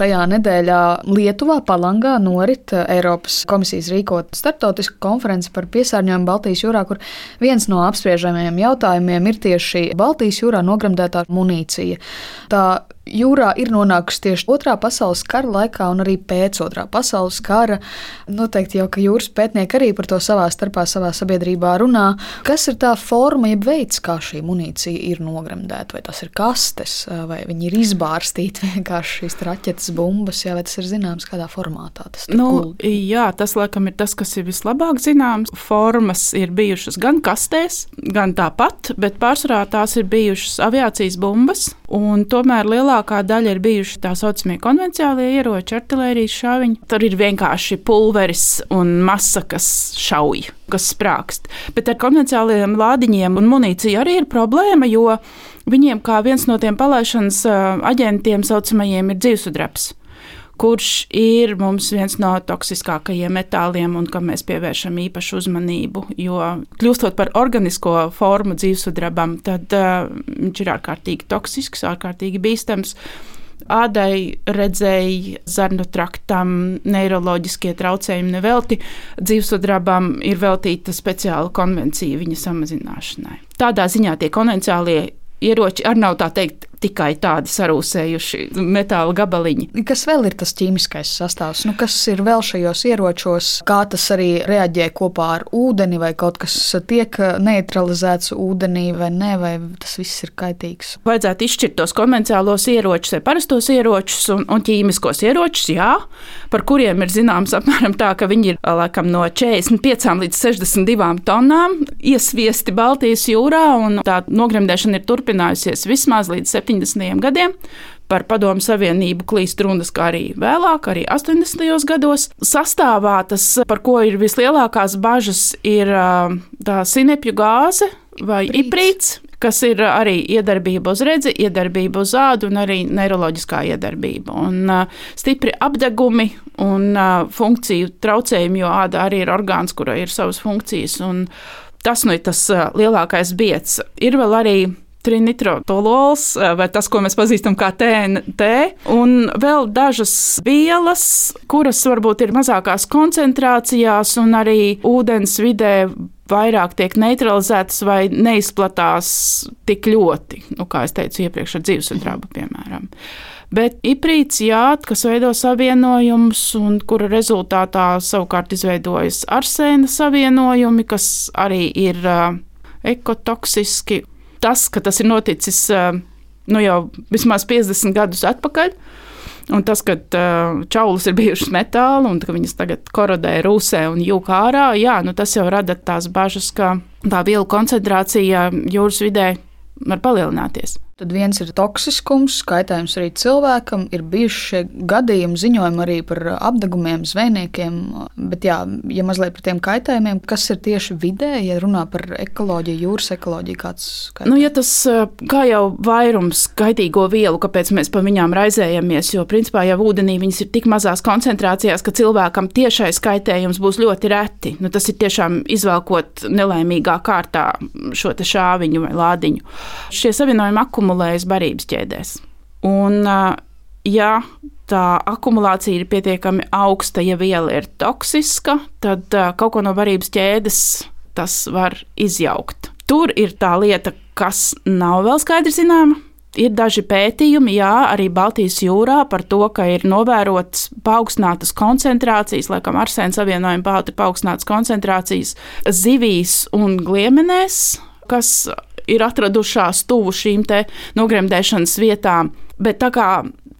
šajā nedēļā Lietuvā, Palangā, norit Eiropas komisijas rīkot starptautisku konferenci par piesārņojumu Baltijas jūrā, kur viens no apspriežamajiem jautājumiem ir tieši Baltijas jūrā nogremdētā munīcija. Tā jūrā ir nonākusi tieši otrā pasaules kara laikā un arī pēc otrā pasaules kara. Noteikti jau, ka jūras pētnieki arī par to savā starpā, savā sabiedrībā runā. Kas ir tā forma, jeb veids, kā šī munīcija ir nogremdēta? Vai tas ir kastes, vai viņi ir izbārstīti vienkārši šīs raķetes, bumbas, jā, vai tas ir zināms, kādā formātā tas? Nu, guldi? jā, tas laikam ir tas, kas ir vislabāk zināms. Formas ir bijušas gan kastēs, gan tāpat, bet pārsvarā tās ir bijušas aviācijas bumbas. Tomēr lielākā daļa ir bijuši tā saucamie konvencionālie ieroči, artērijas šāviņi. Tur ir vienkārši pulveris un masa, kas šauj, kas sprākst. Bet ar konvencionāliem lādiņiem un munīciju arī ir problēma, jo viņiem kā viens no tiem palaišanas aģentiem saucamajiem ir dzīvesudrabs kurš ir mums viens no toksiskākajiem metāliem un kam mēs pievēršam īpašu uzmanību. Jo kļūstot par organisko formu dzīvesudrabam, tad uh, viņš ir ārkārtīgi toksisks, ārkārtīgi bīstams. Ādai, redzēji, zarnu traktam, neiroloģiskie traucējumi nevelti. Dzīvesudrabam ir veltīta speciāla konvencija viņa samazināšanai. Tādā ziņā tie konvencionālie ieroči arī nav tā teikt tikai tādi sarūsējuši metāla gabaliņi. Kas vēl ir tas ķīmiskais sastāvs? Nu, kas ir vēl šajos ieročos? Kā tas arī reaģē kopā ar ūdeni, vai kaut kas tiek neutralizēts ūdenī, vai nē, vai tas viss ir kaitīgs? Vajadzētu izšķirt tos konvencionālos ieročus, vai parastos ieročus un, un ķīmiskos ieročus, jā, par kuriem ir zināms apmēram tā, ka viņi ir laikam no 45 līdz 62 tonnām iesviesti Baltijas jūrā, un tā nogremdēšana ir turpinājusies vismaz līdz 70. 70. gadiem. Par Padomu Savienību klīst runas, kā arī vēlāk, arī 80. gados. Sastāvā tas, par ko ir vislielākās bažas, ir tā sinepju gāze vai Prīts. iprīts, kas ir arī iedarbība uz redzi, iedarbība uz ādu un arī neiroloģiskā iedarbība. Un, uh, stipri apdegumi un uh, funkciju traucējumi, jo āda arī ir orgāns, kurai ir savas funkcijas. Tas nu ir tas lielākais biets. Ir vēl arī trinitrotolols, vai tas, ko mēs pazīstam kā TNT, un vēl dažas vielas, kuras varbūt ir mazākās koncentrācijās un arī ūdens vidē vairāk tiek neutralizētas vai neizplatās tik ļoti, nu, kā jau teicu iepriekš ar dzīvesudrabu, piemēram. Bet iprīts, jā, kas veido savienojumus, un kura rezultātā savukārt izveidojas arsēna savienojumi, kas arī ir uh, ekotoksiski tas, ka tas ir noticis nu, jau vismaz 50 gadus atpakaļ. Un tas, ka uh, čaulas ir bijušas metāla un ka viņas tagad korodē, rūsē un jūka ārā, jā, nu, tas jau rada tās bažas, ka tā vielu koncentrācija jūras vidē var palielināties. Tad viens ir toksiskums, kaitējums arī cilvēkam. Ir bijuši šie gadījumi, ziņojumi arī par apgabumiem, zvejniekiem. Bet, jā, ja mazliet par tiem kaitējumiem, kas ir tieši vidē, ja runā par ekoloģiju, jūras ekoloģiju, kāds ir? Nu, ja tas kā jau vairums kaitīgo vielu, kāpēc mēs par viņām raizējamies, jo principā jau ūdenī viņas ir tik mazās koncentrācijās, ka cilvēkam tiešais kaitējums būs ļoti reti. Nu, tas ir tiešām izvelkot nelaimīgā kārtā šo šāviņu vai lādiņu. Šie savienojumi akumulē akumulējas barības ķēdēs. Un, ja tā akumulācija ir pietiekami augsta, ja viela ir toksiska, tad kaut ko no barības ķēdes tas var izjaukt. Tur ir tā lieta, kas nav vēl skaidri zināma. Ir daži pētījumi, jā, arī Baltijas jūrā par to, ka ir novērotas paaugstinātas koncentrācijas, laikam arsēna savienojuma pātri paaugstinātas koncentrācijas zivīs un gliemenēs, kas ir atradušās tuvu šīm nogremdēšanas vietām. Bet tā kā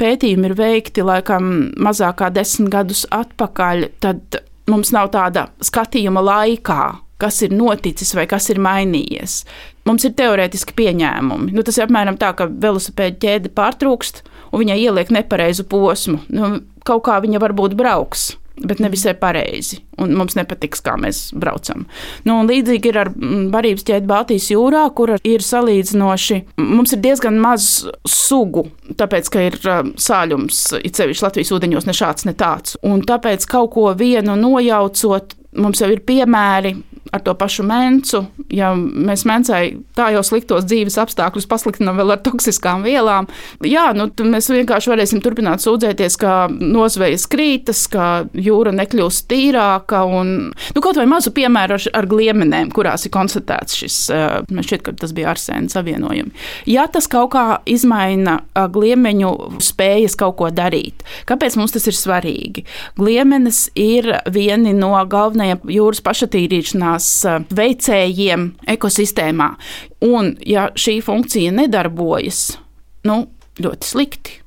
pētījumi ir veikti laikam mazāk kā desmit gadus atpakaļ, tad mums nav tāda skatījuma laikā, kas ir noticis vai kas ir mainījies. Mums ir teorētiski pieņēmumi. Nu, tas ir apmēram tā, ka velosipēda ķēde pārtrūkst un viņai ieliek nepareizu posmu. Nu, kaut kā viņa varbūt brauks bet ne visai pareizi. Un mums nepatiks, kā mēs braucam. Nu, līdzīgi ir ar mm, barības ķēdi Baltijas jūrā, kur ir salīdzinoši. Mums ir diezgan maz sugu, tāpēc, ka ir sāļums, it sevišķi Latvijas ūdeņos, ne šāds, ne tāds. Un tāpēc kaut ko vienu nojaucot, mums jau ir piemēri ar to pašu mencu. Ja mēs mencai tā jau sliktos dzīves apstākļus pasliktinām vēl ar toksiskām vielām, jā, nu, mēs vienkārši varēsim turpināt sūdzēties, ka nozvejas krītas, ka jūra nekļūst tīrāka. Un, nu, kaut vai mazu piemēru ar, ar gliemenēm, kurās ir konstatēts šis, man šķiet, ka tas bija arsēna savienojumi. Ja tas kaut kā izmaina gliemeņu spējas kaut ko darīt, kāpēc mums tas ir svarīgi? Gliemenes ir vieni no galvenajiem jūras pašatīrīšanās veicējiem ekosistēmā. Un, ja šī funkcija nedarbojas, nu, ļoti slikti.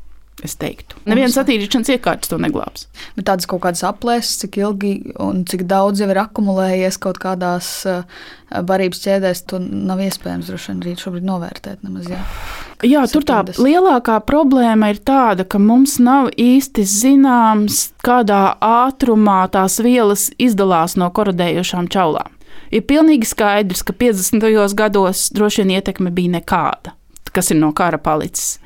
Es teiktu, nevienas attīrīšanas iekārtas to neglābs. Bet tādas kaut kādas aplēses, cik ilgi un cik daudz jau ir akumulējies kaut kādās barības ķēdēs, to nav iespējams droši vien arī šobrīd novērtēt. Nemaz, jā. Jā, tur tā lielākā problēma ir tāda, ka mums nav īsti zināms, kādā ātrumā tās vielas izdalās no korodējošām čaulām. Ir pilnīgi skaidrs, ka 50. gados droši vien ietekme bija nekāda, kas ir no kara palicis.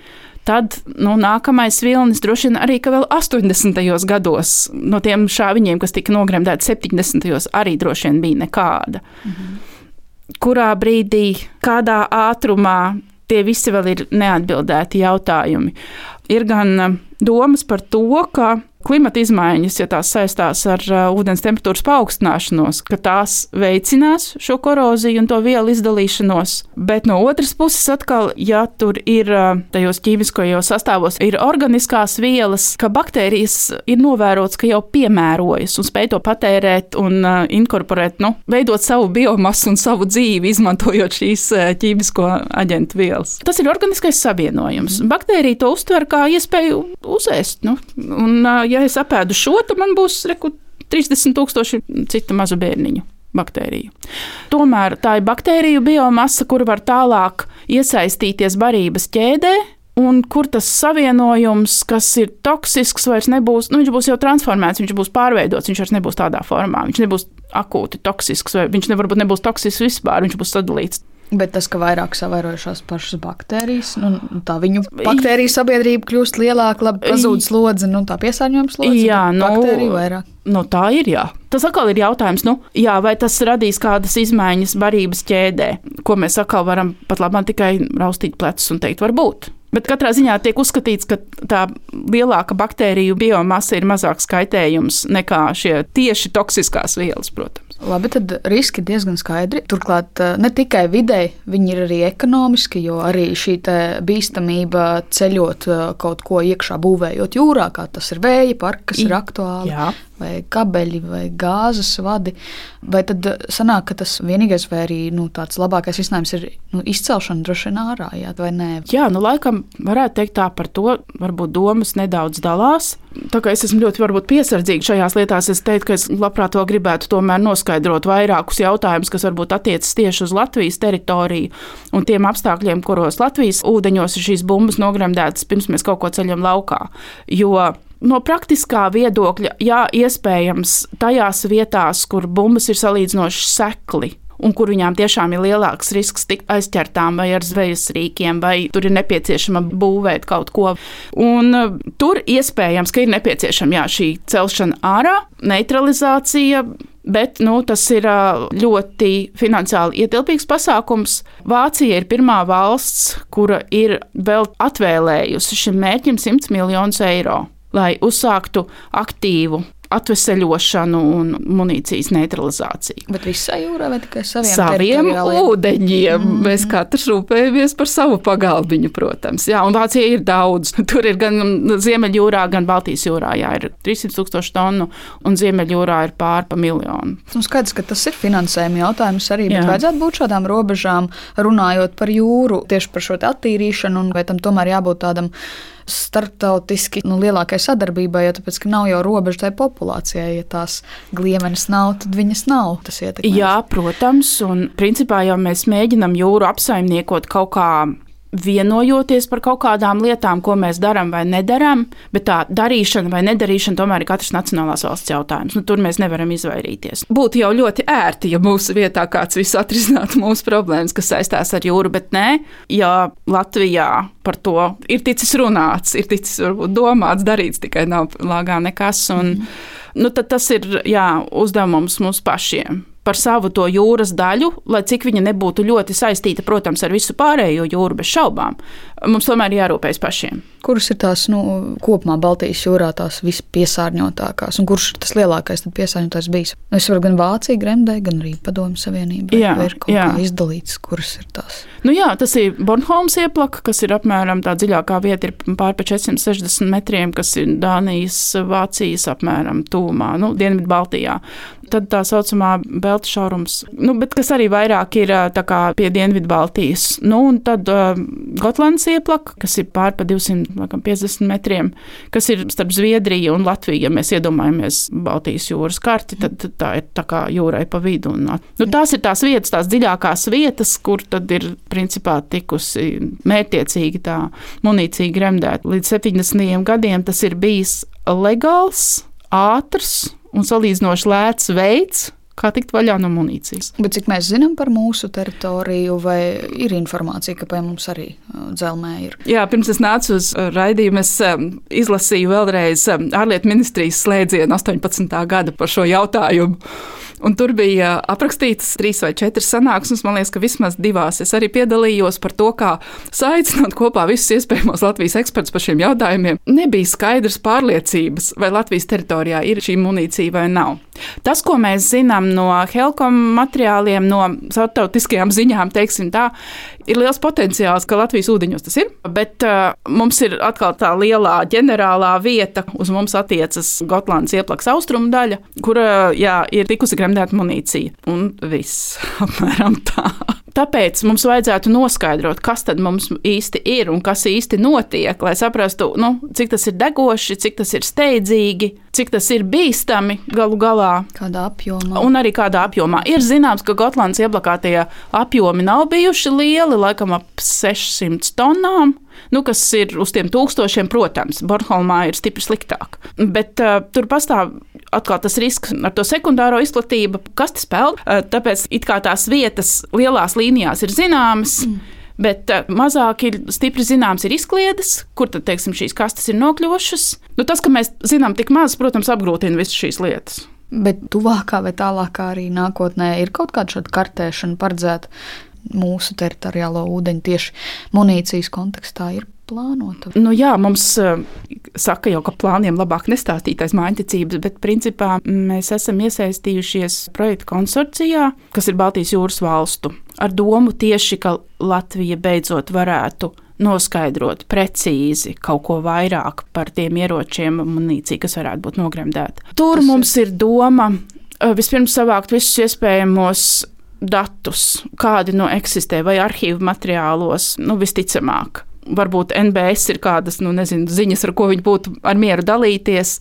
Tad nu, nākamais vilnis droši vien arī vēl 80. gados no tiem šāviņiem, kas tika nogremdēti 70. arī droši vien bija nekāda. Mhm. Kurā brīdī, kādā ātrumā tie visi vēl ir neatbildēti jautājumi. Ir gan domas par to, ka klimata izmaiņas, ja tās saistās ar uh, ūdens temperatūras paaugstināšanos, ka tās veicinās šo koroziju un to vielu izdalīšanos. Bet no otras puses, atkal, ja tur ir uh, tajos ķīmiskajos sastāvos, ir organiskās vielas, ka baktērijas ir novērots, ka jau piemērojas un spēj to patērēt un uh, inkorporēt, nu, veidot savu biomasu un savu dzīvi, izmantojot šīs ķīmisko aģentu vielas. Tas ir organiskais savienojums. Baktērija to uztver kā iespēju uzēst. Nu, un, uh, ja es apēdu šo, tad man būs reku, 30,000 citu mazu bērniņu. Baktēriju. Tomēr tā ir baktēriju biomasa, kur var tālāk iesaistīties barības ķēdē, un kur tas savienojums, kas ir toksisks, vairs nebūs, nu, viņš būs jau transformēts, viņš būs pārveidots, viņš vairs nebūs tādā formā, viņš nebūs akūti toksisks, vai viņš ne, varbūt nebūs toksisks vispār, viņš būs sadalīts Bet tas, ka vairāk savairojušās pašas baktērijas, nu, tā viņu baktēriju sabiedrība kļūst lielāka, labi pazūd slodze, nu, tā piesārņojuma slodze. Jā, nu, baktēriju vairāk. Nu, tā ir. Jā. Tas atkal ir jautājums, nu, jā, vai tas radīs kādas izmaiņas barības ķēdē, ko mēs atkal varam pat labāk tikai raustīt plecus un teikt, varbūt. Bet katrā ziņā tiek uzskatīts, ka tā lielāka baktēriju biomasa ir mazāks kaitējums nekā šie tieši toksiskās vielas, protams. Labi, tad riski ir diezgan skaidri. Turklāt eh, ne tikai videi, viņi ir arī ekonomiski, jo arī šī bīstamība ceļot eh, kaut ko iekšā, būvējot jūrā, kā tas ir vēja parks, kas ir aktuāli. Jā vai kabeļi, vai gāzes vadi. Vai tad sanāk, ka tas vienīgais, vai arī nu, tāds labākais risinājums ir nu, izcelšana droši vien ārā, jā, vai nē? Jā, nu laikam varētu teikt tā par to, varbūt domas nedaudz dalās. Tā kā es esmu ļoti varbūt, piesardzīga šajās lietās, es teiktu, ka es labprāt vēl gribētu tomēr noskaidrot vairākus jautājumus, kas varbūt attiecas tieši uz Latvijas teritoriju un tiem apstākļiem, kuros Latvijas ūdeņos ir šīs bumbas nogremdētas pirms mēs kaut ko ceļam laukā. Jo No praktiskā viedokļa, jā, iespējams, tajās vietās, kur bumbas ir salīdzinoši sekli, un kur viņām tiešām ir lielāks risks tikt aizķertām vai ar zvejas rīkiem, vai tur ir nepieciešama būvēt kaut ko. Un uh, tur iespējams, ka ir nepieciešama jā, šī celšana ārā, neutralizācija. Bet nu, tas ir uh, ļoti finansiāli ietilpīgs pasākums. Vācija ir pirmā valsts, kura ir vēl atvēlējusi šim mērķim 100 miljonus eiro lai uzsāktu aktīvu atveseļošanu un munīcijas neutralizāciju. Bet visai jūrai vai tikai saviem, saviem ūdeņiem? Mm. Mēs katrs rūpējamies par savu pagalbiņu, protams. Jā, un Vācija ir daudz. Tur ir gan Ziemeļjūrā, gan Baltijas jūrā. Jā, ir 300 tūkstoši tonu, un Ziemeļjūrā ir pārpa miljonu. Nu, skaidrs, ka tas ir finansējuma jautājums arī, bet jā. vajadzētu būt šādām robežām, runājot par jūru, tieši par šo attīrīšanu, un vai tam tomēr jābūt tādam starptautiski nu, lielākai sadarbībai, jo tāpēc, nav jau robežu tai populācijai. Ja tās gliemenes nav, tad viņas nav. Tas ietekmē. Jā, protams, un principā jau mēs mēģinam jūru apsaimniekot kaut kā vienojoties par kaut kādām lietām, ko mēs darām vai nedarām, bet tā darīšana vai nedarīšana tomēr ir katras nacionālās valsts jautājums. Nu, tur mēs nevaram izvairīties. Būtu jau ļoti ērti, ja mūsu vietā kāds visu atrisinātu mūsu problēmas, kas saistās ar jūru, bet nē, ja Latvijā par to ir ticis runāts, ir ticis varbūt domāts, darīts, tikai nav lāgā nekas. Un, mm. nu, tas ir jā, uzdevums mums pašiem par savu to jūras daļu, lai cik viņa nebūtu ļoti saistīta, protams, ar visu pārējo jūru, bez šaubām. Mums tomēr jārūpējas pašiem. Kuras ir tās nu, kopumā Baltijas jūrā tās vispiesārņotākās, un kurš ir tas lielākais piesārņotājs bijis? Nu, es varu gan Vācija, Gremdē, gan arī Padomju Savienība. Jā, ir kaut jā. kā izdalīts, kuras ir tās? Nu, jā, tas ir Bornholms ieplaka, kas ir apmēram tā dziļākā vieta, ir pār pa 460 metriem, kas ir Dānijas, Vācijas apmēram tūmā, nu, Dienvidu Baltijā. Tad tā saucamā Belta šaurums, nu, kas arī vairāk ir pie Dienvidu Baltijas. Nu, un tad uh, Gotlands ieplaka, kas ir pār pa 250 metriem, kas ir starp Zviedriju un Latviju. Ja mēs iedomājamies Baltijas jūras karti, tad, tad tā ir tā kā jūrai pa vidu. Un, nu, tās ir tās vietas, tās dziļākās vietas, kur tad ir principā tikusi mērķiecīgi tā munīcija gremdēta. Līdz 70. gadiem tas ir bijis legāls, ātrs un salīdzinoši lēts veids, kā tikt vaļā no munīcijas. Bet cik mēs zinām par mūsu teritoriju, vai ir informācija, ka pie mums arī dzelzmē ir? Jā, pirms es nācu uz raidījumu, es izlasīju vēlreiz ārlietu ministrijas slēdzienu 18. gada par šo jautājumu. Un tur bija aprakstītas trīs vai četras sanāksmes. Man liekas, ka vismaz divās es arī piedalījos par to, kā saicinot kopā visus iespējamos Latvijas ekspertus par šiem jautājumiem. Nebija skaidrs pārliecības, vai Latvijas teritorijā ir šī munīcija vai nav. Tas, ko mēs zinām no Helkom materiāliem, no starptautiskajām ziņām, teiksim tā, ir liels potenciāls, ka Latvijas ūdeņos tas ir. Bet uh, mums ir atkal tā lielā ģenerālā vieta, uz mums attiecas Gotlandes ieplaks austrumu daļa, kur uh, jā, ir tikusi gremdēta munīcija. Un viss apmēram tā. Tāpēc mums vajadzētu noskaidrot, kas tad mums īsti ir un kas īsti notiek, lai saprastu, nu, cik tas ir degoši, cik tas ir steidzīgi, cik tas ir bīstami galu galā. Kādā apjomā. Un arī kādā apjomā. Ir zināms, ka Gotlandes ieblakātie apjomi nav bijuši lieli, laikam ap 600 tonnām nu, kas ir uz tiem tūkstošiem, protams, Bornholmā ir stipri sliktāk. Bet uh, tur pastāv atkal tas risks ar to sekundāro izplatību, kas tas peld. Tāpēc it kā tās vietas lielās līnijās ir zināmas. Mm. Bet mazāk ir stipri zināms, ir izkliedes, kur tad teiksim, šīs kastes ir nokļuvušas. Nu, tas, ka mēs zinām tik maz, protams, apgrūtina visas šīs lietas. Bet tuvākā vai tālākā arī nākotnē ir kaut kāda šāda kartēšana paredzēta, mūsu teritoriālo ūdeņu tieši munīcijas kontekstā ir plānota? Nu, jā, mums uh, saka jau, ka plāniem labāk nestāstītais mājiņticības, bet principā mēs esam iesaistījušies projekta konsorcijā, kas ir Baltijas jūras valstu, ar domu tieši, ka Latvija beidzot varētu noskaidrot precīzi kaut ko vairāk par tiem ieročiem un munīciju, kas varētu būt nogremdēta. Tur tas mums ir doma uh, vispirms savākt visus iespējamos datus, kādi no eksistē vai arhīvu materiālos, nu, visticamāk. Varbūt NBS ir kādas nu, nezinu, ziņas, ar ko viņi būtu ar mieru dalīties.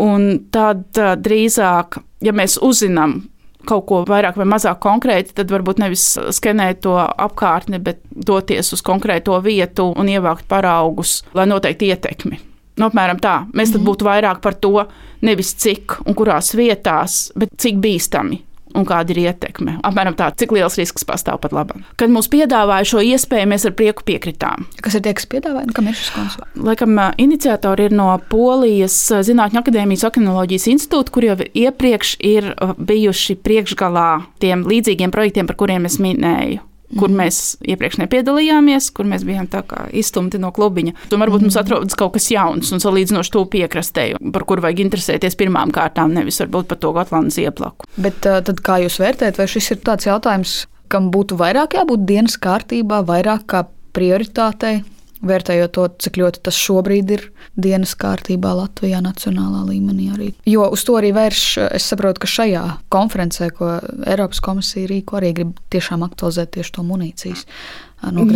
Un tad drīzāk, ja mēs uzzinām kaut ko vairāk vai mazāk konkrēti, tad varbūt nevis skenēt to apkārtni, bet doties uz konkrēto vietu un ievākt paraugus, lai noteikti ietekmi. Nu, apmēram tā. Mēs tad mhm. būtu vairāk par to, nevis cik un kurās vietās, bet cik bīstami un kāda ir ietekme. Apmēram tā, cik liels risks pastāv pat labi. Kad mums piedāvāja šo iespēju, mēs ar prieku piekritām. Kas ir tie, kas piedāvāja, un kam ir šis konsults? Laikam iniciatori ir no Polijas Zinātņu akadēmijas okeanoloģijas institūta, kur jau iepriekš ir bijuši priekšgalā tiem līdzīgiem projektiem, par kuriem es minēju kur mēs iepriekš nepiedalījāmies, kur mēs bijām izstumti no klubiņa. Un varbūt mums atrodas kaut kas jauns un salīdzinoši tuvu piekrastē, par kuru vajag interesēties pirmām kārtām, nevis varbūt par to Gotlandes ieplaku. Bet tad kā jūs vērtējat, vai šis ir tāds jautājums, kam būtu vairāk jābūt dienas kārtībā, vairāk kā prioritātei? Vērtējot to, cik ļoti tas šobrīd ir dienas kārtībā Latvijā, nacionālā līmenī arī. Jo uz to arī vērš, es saprotu, ka šajā konferencē, ko Eiropas komisija rīko, arī grib tiešām aktualizēt tieši to munīcijas.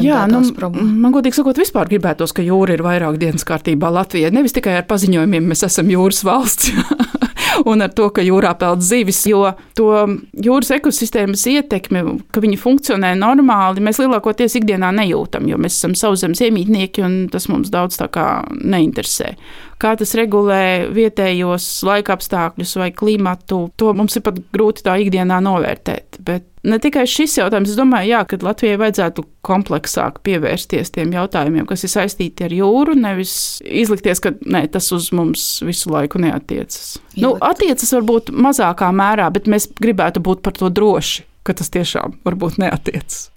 Jā, nu, man godīgi sakot, vispār gribētos, ka jūra ir vairāk dienas kārtībā Latvijai. Nevis tikai ar paziņojumiem, mēs esam jūras valsts. un ar to, ka jūrā peld zivis, jo to jūras ekosistēmas ietekmi, ka viņi funkcionē normāli, mēs lielākoties ikdienā nejūtam, jo mēs esam sauszemes iemītnieki un tas mums daudz tā kā neinteresē. Kā tas regulē vietējos laika apstākļus vai klimatu, to mums ir pat grūti tā ikdienā novērtēt. Bet Ne tikai šis jautājums, es domāju, jā, ka Latvijai vajadzētu kompleksāk pievērsties tiem jautājumiem, kas ir saistīti ar jūru, nevis izlikties, ka ne, tas uz mums visu laiku neatiecas. Ielikt. Nu, attiecas varbūt mazākā mērā, bet mēs gribētu būt par to droši, ka tas tiešām varbūt neatiecas.